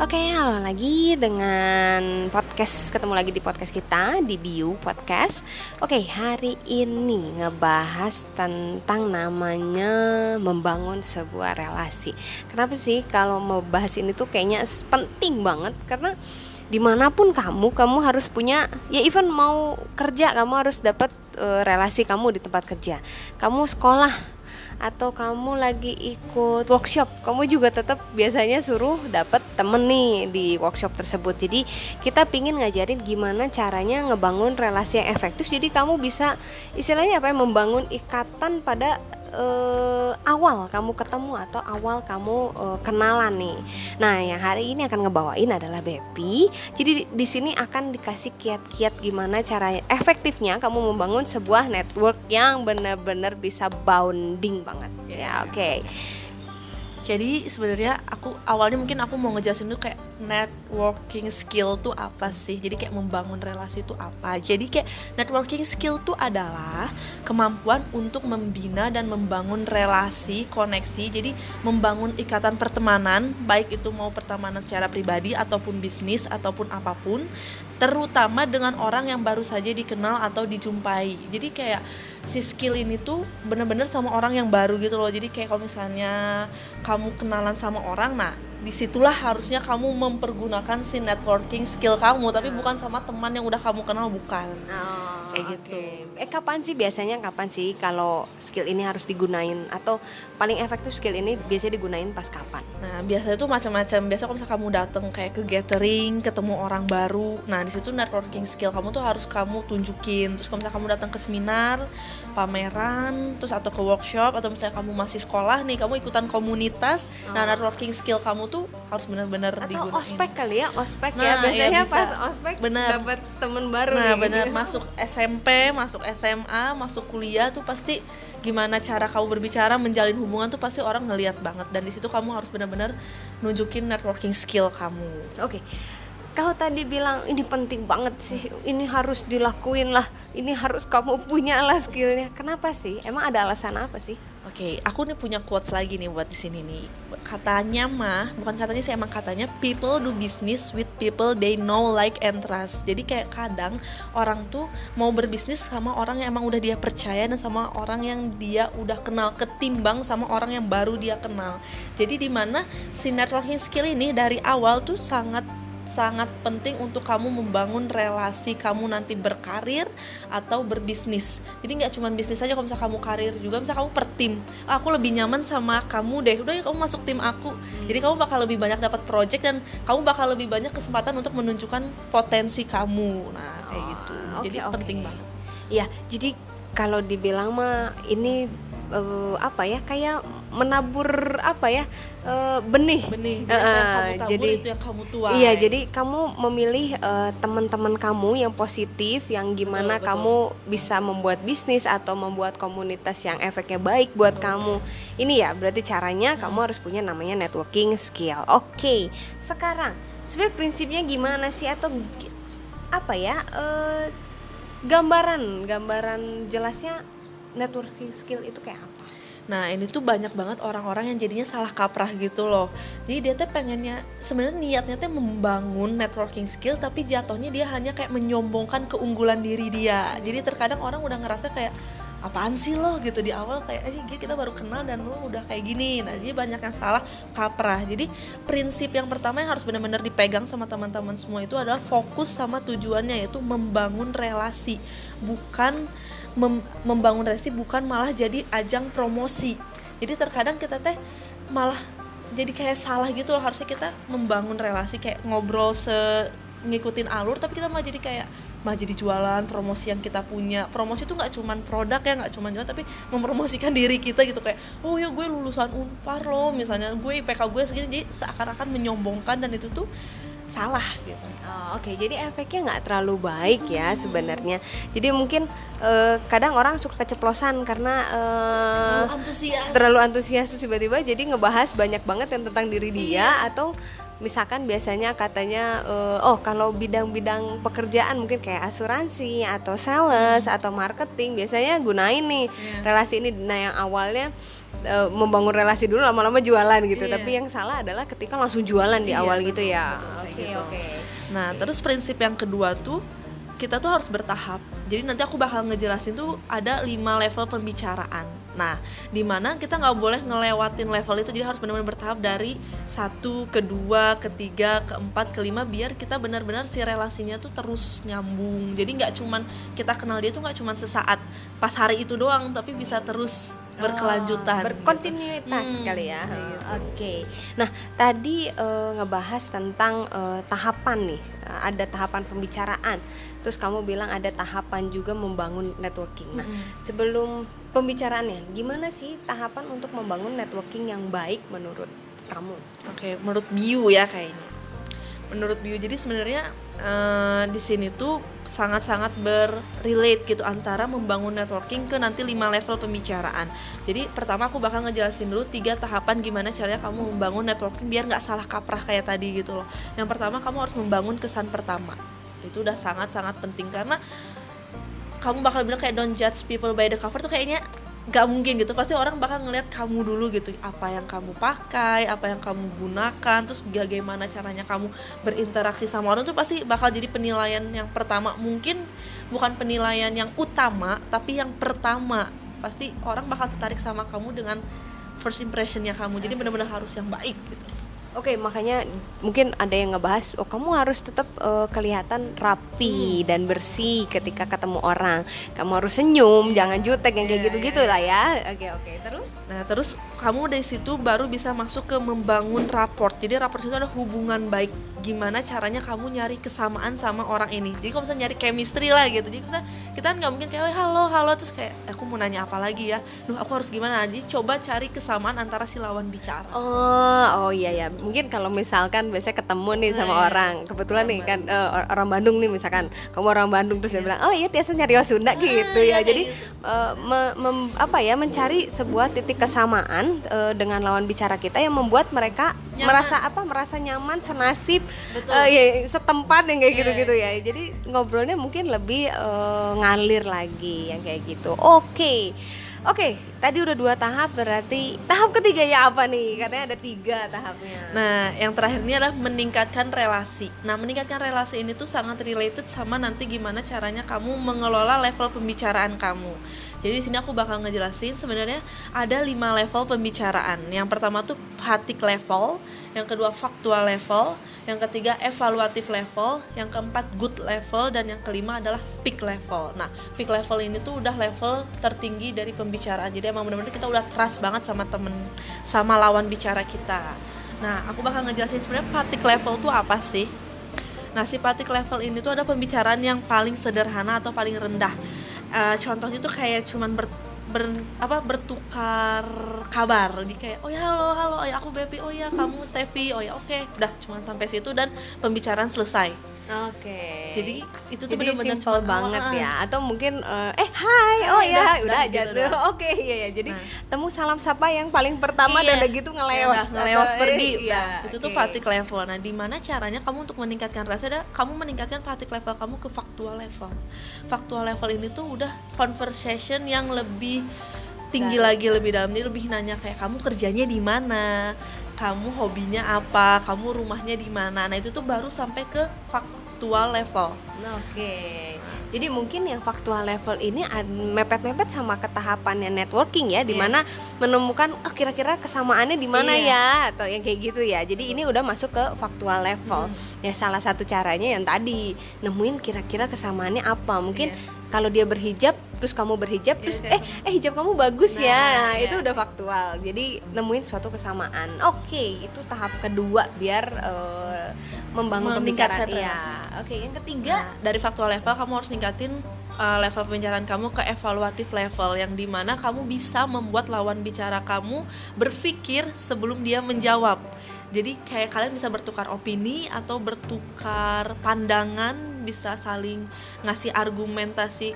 Oke, halo lagi dengan podcast ketemu lagi di podcast kita di Biu Podcast. Oke, hari ini ngebahas tentang namanya membangun sebuah relasi. Kenapa sih kalau mau bahas ini tuh kayaknya penting banget karena di mana pun kamu, kamu harus punya ya even mau kerja kamu harus dapat uh, relasi kamu di tempat kerja. Kamu sekolah atau kamu lagi ikut workshop? Kamu juga tetap biasanya suruh dapat temen nih di workshop tersebut. Jadi kita pingin ngajarin gimana caranya ngebangun relasi yang efektif. Jadi kamu bisa istilahnya apa ya? Membangun ikatan pada uh, awal kamu ketemu atau awal kamu uh, kenalan nih. Nah, yang hari ini akan ngebawain adalah Bepi. Jadi di, sini akan dikasih kiat-kiat gimana cara efektifnya kamu membangun sebuah network yang benar-benar bisa bounding banget. Ya, oke. Okay jadi sebenarnya aku awalnya mungkin aku mau ngejelasin dulu kayak networking skill tuh apa sih? Jadi kayak membangun relasi itu apa? Jadi kayak networking skill tuh adalah kemampuan untuk membina dan membangun relasi koneksi. Jadi membangun ikatan pertemanan baik itu mau pertemanan secara pribadi ataupun bisnis ataupun apa pun terutama dengan orang yang baru saja dikenal atau dijumpai. Jadi kayak si skill ini tuh bener-bener sama orang yang baru gitu loh. Jadi kayak kalau misalnya kamu kenalan sama orang nah di situlah harusnya kamu mempergunakan si networking skill kamu tapi bukan sama teman yang udah kamu kenal bukan. Oh, kayak okay. gitu. Eh kapan sih biasanya kapan sih kalau skill ini harus digunain? Atau paling efektif skill ini biasanya digunain pas kapan? Nah biasanya tuh macam-macam. Biasa kalau misalnya kamu datang kayak ke gathering ketemu orang baru nah di situ networking skill kamu tuh harus kamu tunjukin. Terus kalau misalnya kamu datang ke seminar pameran terus atau ke workshop atau misalnya kamu masih sekolah nih kamu ikutan komunitas oh. nah networking skill kamu tuh harus benar-benar digunakan. ospek kali ya ospek ya. nah, ya biasanya ya pas ospek bener. dapat temen baru nah benar. masuk SMP masuk SMA masuk kuliah tuh pasti gimana cara kamu berbicara menjalin hubungan tuh pasti orang ngeliat banget. Dan di situ kamu harus benar-benar nunjukin networking skill kamu. Oke. Okay kau tadi bilang ini penting banget sih. Ini harus dilakuin lah. Ini harus kamu punya lah skillnya. Kenapa sih? Emang ada alasan apa sih oke okay, aku nih punya quotes lagi nih buat di sini nih. Katanya mah bukan katanya sih emang katanya people do business with people they know like and trust. Jadi kayak kadang orang tuh mau berbisnis sama orang yang emang udah dia percaya dan sama orang yang dia udah kenal ketimbang sama orang yang baru dia kenal. Jadi di mana si networking skill ini dari awal tuh sangat sangat penting untuk kamu membangun relasi kamu nanti berkarir atau berbisnis. Jadi nggak cuma bisnis aja kalau misalnya kamu karir juga misalnya kamu per tim. Aku lebih nyaman sama kamu deh. Udah ya kamu masuk tim aku. Jadi kamu bakal lebih banyak dapat project dan kamu bakal lebih banyak kesempatan untuk menunjukkan potensi kamu. Nah kayak gitu. okay, jadi okay. penting banget. Ya jadi kalau dibilang mah ini uh, apa ya kayak menabur apa ya uh, benih benih uh, kamu jadi itu yang kamu tuai iya jadi kamu memilih uh, teman-teman kamu yang positif yang gimana betul, kamu bisa membuat bisnis atau membuat komunitas yang efeknya baik buat betul. kamu ini ya berarti caranya hmm. kamu harus punya namanya networking skill oke okay. sekarang sebenarnya prinsipnya gimana sih atau apa ya uh, gambaran gambaran jelasnya networking skill itu kayak apa? Nah ini tuh banyak banget orang-orang yang jadinya salah kaprah gitu loh. Jadi dia tuh pengennya sebenarnya niatnya tuh membangun networking skill Tapi jatuhnya dia hanya kayak menyombongkan keunggulan diri dia. Jadi terkadang orang udah ngerasa kayak apaan sih lo? Gitu di awal kayak eh kita baru kenal dan lo udah kayak gini. Nah jadi banyak yang salah kaprah. Jadi prinsip yang pertama yang harus benar-benar dipegang sama teman-teman semua itu adalah fokus sama tujuannya yaitu membangun relasi. Bukan mem membangun relasi bukan malah jadi ajang promosi. Jadi terkadang kita teh malah jadi kayak salah gitu loh. Harusnya kita membangun relasi kayak ngobrol se ngikutin alur tapi kita malah jadi kayak malah jadi jualan promosi yang kita punya promosi itu nggak cuman produk ya nggak cuman jualan tapi mempromosikan diri kita gitu kayak oh ya gue lulusan unpar loh misalnya gue IPK gue segini jadi seakan-akan menyombongkan dan itu tuh salah gitu. Oh, Oke, okay. jadi efeknya nggak terlalu baik ya sebenarnya. Jadi mungkin uh, kadang orang suka keceplosan karena uh, terlalu antusias. Terlalu antusias tiba-tiba jadi ngebahas banyak banget yang tentang diri dia iya. atau misalkan biasanya katanya uh, oh kalau bidang-bidang pekerjaan mungkin kayak asuransi atau sales hmm. atau marketing biasanya gunain nih yeah. relasi ini nah yang awalnya uh, membangun relasi dulu lama-lama jualan gitu. Iya. Tapi yang salah adalah ketika langsung jualan di Iya, awal betul, gitu ya. betul, kayak Oke, gitu. oke. Nah, terus prinsip yang kedua tuh kita tuh harus bertahap. Jadi nanti aku bakal ngejelasin tuh ada lima level pembicaraan. Nah, di mana kita nggak boleh ngelewatin level itu, jadi harus benar-benar bertahap dari satu, kedua, ketiga, keempat, kelima, biar kita benar-benar si relasinya tuh terus nyambung. Jadi nggak cuman kita kenal dia tuh nggak cuman sesaat pas hari itu doang, tapi bisa terus berkelanjutan. Oh, berkontinuitas Hmm, kali ya. gitu. Oke. Nah, tadi eh, ngebahas tentang eh, tahapan nih. Eh, ada tahapan pembicaraan. Terus kamu bilang ada tahapan juga membangun networking. Nah, Mm-mm. sebelum pembicaraannya, gimana sih tahapan untuk membangun networking yang baik menurut kamu? Oke, menurut Biu ya kayaknya. Menurut Biu, jadi sebenarnya eh, di sini tuh sangat-sangat berrelate gitu antara membangun networking ke nanti lima level pembicaraan. Jadi pertama aku bakal ngejelasin dulu tiga tahapan gimana caranya kamu membangun networking biar nggak salah kaprah kayak tadi gitu loh. Yang pertama kamu harus membangun kesan pertama. Itu udah sangat-sangat penting karena kamu bakal bilang kayak don't judge people by the cover tuh kayaknya nggak mungkin gitu. Pasti orang bakal ngelihat kamu dulu gitu. Apa yang kamu pakai apa yang kamu gunakan terus bagaimana caranya kamu berinteraksi sama orang tuh pasti bakal jadi penilaian yang pertama. Mungkin bukan penilaian yang utama tapi yang pertama. Pasti orang bakal tertarik sama kamu dengan first impressionnya kamu. Jadi benar-benar harus yang baik gitu Oke, makanya mungkin ada yang ngebahas, oh kamu harus tetap eh, kelihatan rapi dan bersih ketika ketemu orang. Kamu harus senyum, jangan jutek yang kayak Iya, gitu-gitu iya, lah ya. Oke, oke. Terus? Nah, terus kamu dari situ baru bisa masuk ke membangun raport. Jadi raport itu ada hubungan baik. Gimana caranya kamu nyari kesamaan sama orang ini. Jadi kalau misalnya nyari chemistry lah gitu. Jadi kita kita kan nggak mungkin kayak "Weh, halo halo terus kayak "Eh, aku mau nanya apa lagi ya. Duh, aku harus gimana? Jadi coba cari kesamaan antara si lawan bicara. Oh, oh iya ya. Mungkin kalau misalkan biasanya ketemu nih sama Nah, iya. orang, kebetulan Orang nih kan eh, or- orang Bandung nih misalkan, kamu orang Bandung terus dia bilang, "Oh iya, Tiasa nyari orang Sunda gitu iya, ya." kayak Jadi gitu. eh, me- mem- apa ya, mencari sebuah titik kesamaan eh, dengan lawan bicara kita yang membuat mereka Nyaman. merasa apa? Merasa nyaman, senasib, Betul. eh, ya, setempat yang kayak Iya, gitu-gitu ya. Jadi ngobrolnya mungkin lebih eh, ngalir lagi yang kayak gitu. Oke. Oke, tadi udah dua tahap berarti tahap ketiga ya apa nih? Katanya ada tiga tahapnya. Nah, yang terakhir ini adalah meningkatkan relasi. Nah, meningkatkan relasi ini tuh sangat related sama nanti gimana caranya kamu mengelola level pembicaraan kamu. Jadi di sini aku bakal ngejelasin sebenarnya ada lima level pembicaraan. Yang pertama tuh hatik level, yang kedua faktual level, yang ketiga evaluatif level, yang keempat good level, dan yang kelima adalah peak level. Nah, peak level ini tuh udah level tertinggi dari pembicaraan. Jadi emang bener-bener kita udah trust banget sama temen, sama lawan bicara kita. Nah, aku bakal ngejelasin sebenarnya patik level tuh apa sih? Nah, si patik level ini tuh ada pembicaraan yang paling sederhana atau paling rendah. Eh, contohnya tuh kayak cuman ber, ber- apa bertukar kabar. Di kayak oh ya halo halo oh ya aku Baby oh ya kamu Steffi oh ya oke. Udah cuman sampai situ dan pembicaraan selesai Oke. jadi itu tuh Jadi bener-bener simpel banget ah, ya. Atau mungkin eh eh hai. Oh Hai, ya udah, udah, udah aja gitu tuh oke iya ya jadi Nah. temu salam sapa yang paling pertama dan Iya. udah gitu ngeleos Ya atau- pergi. iya. Udah. itu tuh oke. patik level. Nah di mana caranya kamu untuk meningkatkan rasa ada kamu meningkatkan patik level kamu ke faktual level? Faktual level ini tuh udah conversation yang lebih tinggi Dalam. lagi lebih dalam. Jadi lebih nanya kayak kamu kerjanya di mana? Kamu hobinya apa? Kamu rumahnya di mana? Nah itu tuh baru sampai ke faktual level Oke, jadi mungkin yang faktual level ini mepet-mepet sama ketahapannya networking ya, Iya. di mana menemukan oh kira-kira kesamaannya di mana Iya. ya, atau yang kayak gitu ya. Jadi ini udah masuk ke faktual level. Ya salah satu caranya yang tadi nemuin kira-kira kesamaannya apa. Mungkin Iya. kalau dia berhijab, terus kamu berhijab, Iya, terus kayak eh eh hijab kamu bagus Nah, ya, nah, iya. itu udah faktual. Jadi nemuin suatu kesamaan. Oke, itu tahap kedua biar eh, membangun pembicaraan. Iya. relasi. Oke, yang ketiga Nah, dari faktual level kamu harus ningkatin uh, level pembicaraan kamu ke evaluatif level yang di mana kamu bisa membuat lawan bicara kamu berpikir sebelum dia menjawab. Jadi kayak kalian bisa bertukar opini atau bertukar pandangan, bisa saling ngasih argumentasi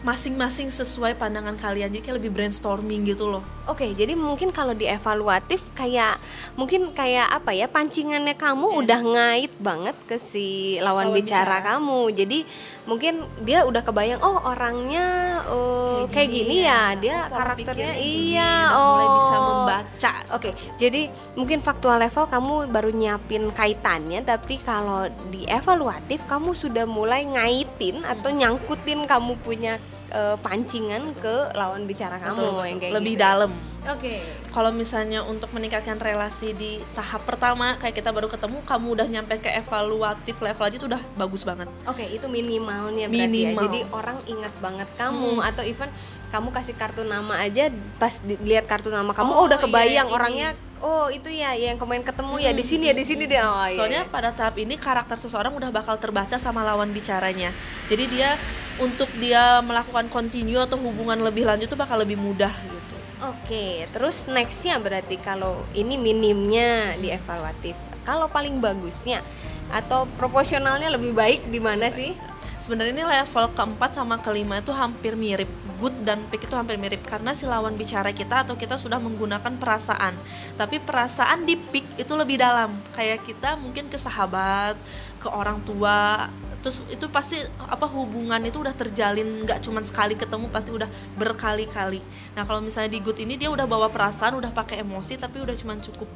masing-masing sesuai pandangan kalian jadi kayak lebih brainstorming gitu loh Oke, jadi mungkin kalau dievaluatif kayak mungkin kayak apa ya pancingannya kamu Iya. udah ngait banget ke si lawan, Lawan bicara, bicara. kamu. Jadi mungkin dia udah kebayang oh orangnya eh, kayak, gini, ya, dia Oh, karakternya gini, iya oh mulai bisa membaca Oke, jadi mungkin faktual level kamu baru nyiapin kaitannya, tapi kalau di evaluatif kamu sudah mulai ngaitin atau nyangkutin kamu punya eh, pancingan ke lawan bicara kamu Betul, yang kayak lebih gitu. dalam Oke. kalau misalnya untuk meningkatkan relasi di tahap pertama kayak kita baru ketemu kamu udah nyampe ke evaluatif level aja itu udah bagus banget Oke, itu minimalnya berarti Minimal. ya. Jadi orang ingat banget kamu Hmm. atau even kamu kasih kartu nama aja pas dilihat kartu nama kamu Oh, oh, udah iya, kebayang ini. orangnya oh itu ya yang kemarin ketemu ya di Hmm. sini ya di sini deh. Oh, iya, Soalnya iya. pada tahap ini karakter seseorang udah bakal terbaca sama lawan bicaranya. Jadi dia untuk dia melakukan continue atau hubungan lebih lanjut tuh bakal lebih mudah gitu. Oke, terus nextnya berarti kalau ini minimnya di evaluatif. Kalau paling bagusnya atau proporsionalnya lebih baik di mana sih? Sebenarnya ini level keempat sama kelima itu hampir mirip. Good dan pick itu hampir mirip karena si lawan bicara kita atau kita sudah menggunakan perasaan. Tapi perasaan di pick itu lebih dalam. Kayak kita mungkin ke sahabat, ke orang tua, terus itu pasti apa hubungan itu udah terjalin nggak cuman sekali ketemu pasti udah berkali-kali. Nah kalau misalnya di good ini dia udah bawa perasaan, udah pakai emosi tapi udah cuman cukup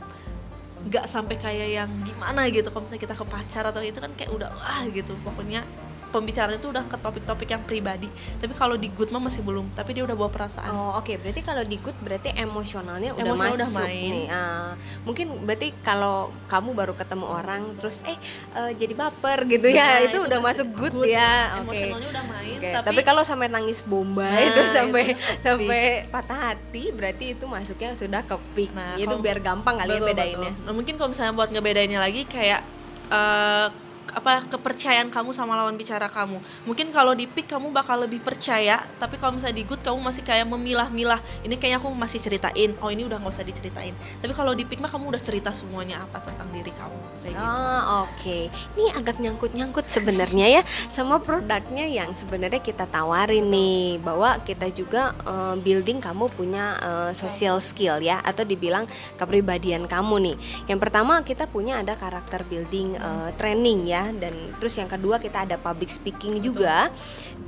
nggak sampai kayak yang gimana gitu kalau misalnya kita ke pacar atau itu kan kayak udah wah gitu pokoknya pembicaraan itu udah ke topik-topik yang pribadi tapi kalau di good mah masih belum tapi dia udah bawa perasaan Oh oke, berarti kalau di good berarti emosionalnya udah Emosional masuk udah main. nih. Ah, mungkin berarti kalau kamu baru ketemu orang terus eh eh, jadi baper gitu ya, Nah, itu, udah berarti masuk good, ya. Oke. emosionalnya udah main Oke, tapi, Tapi, kalau sampai nangis bombay Nah, terus itu sampai udah sampai patah hati, berarti itu masuknya sudah ke peak. Nah, itu biar gampang kali ya Betul, bedainnya. betul. Nah, mungkin kalau misalnya buat ngebedainnya lagi kayak eh, apa kepercayaan kamu sama lawan bicara kamu. Mungkin kalau di pick kamu bakal lebih percaya tapi kalau misalnya di good kamu masih kayak memilah-milah. Ini kayaknya aku masih ceritain. Oh ini udah nggak usah diceritain. Tapi kalau di pick mah kamu udah cerita semuanya apa tentang diri kamu. Kayak gitu. Oh oke, ini agak nyangkut-nyangkut sebenarnya ya. Sama produknya yang sebenarnya kita tawarin nih. Bahwa kita juga eh, building kamu punya eh, social skill ya. Atau dibilang kepribadian kamu nih. Yang pertama kita punya ada karakter building eh, training ya dan terus yang kedua kita ada public speaking juga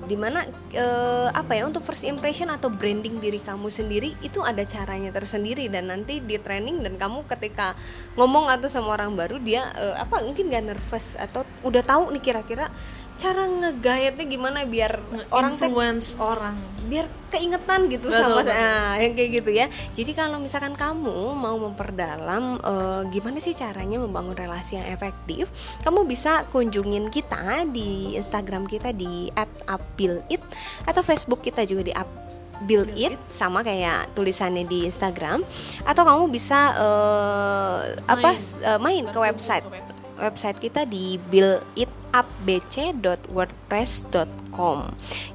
di mana eh, apa ya untuk first impression atau branding diri kamu sendiri itu ada caranya tersendiri. Dan nanti di training dan kamu ketika ngomong atau sama orang baru dia eh, apa mungkin gak nervous atau udah tahu nih kira-kira cara ngegayatnya gimana biar orang influence orang biar keingetan gitu Betul, sama betul. ah, yang kayak gitu ya. Jadi kalau misalkan kamu mau memperdalam eh, gimana sih caranya membangun relasi yang efektif, kamu bisa kunjungin kita di Instagram kita di @upbuildit atau Facebook kita juga di up Build It sama kayak tulisannya di Instagram atau kamu bisa eh, apa Main. eh, main ke Berhubung website ke website. Website kita di builditupbc.wordpress.com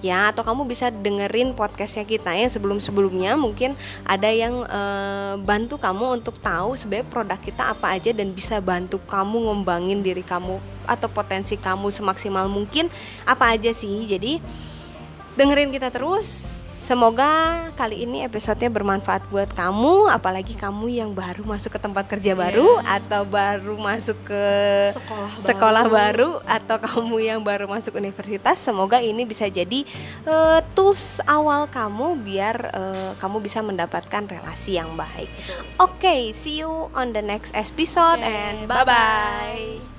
ya atau kamu bisa dengerin podcastnya kita ya sebelum-sebelumnya. Mungkin ada yang eh, bantu kamu untuk tahu sebenarnya produk kita apa aja dan bisa bantu kamu ngembangin diri kamu atau potensi kamu semaksimal mungkin apa aja sih. Jadi dengerin kita terus Semoga kali ini episodenya bermanfaat buat kamu, apalagi kamu yang baru masuk ke tempat kerja baru Iya. atau baru masuk ke sekolah baru. sekolah baru atau kamu yang baru masuk universitas. Semoga ini bisa jadi eh, tools awal kamu biar eh, kamu bisa mendapatkan relasi yang baik. Oke, see you on the next episode Oke, and bye bye.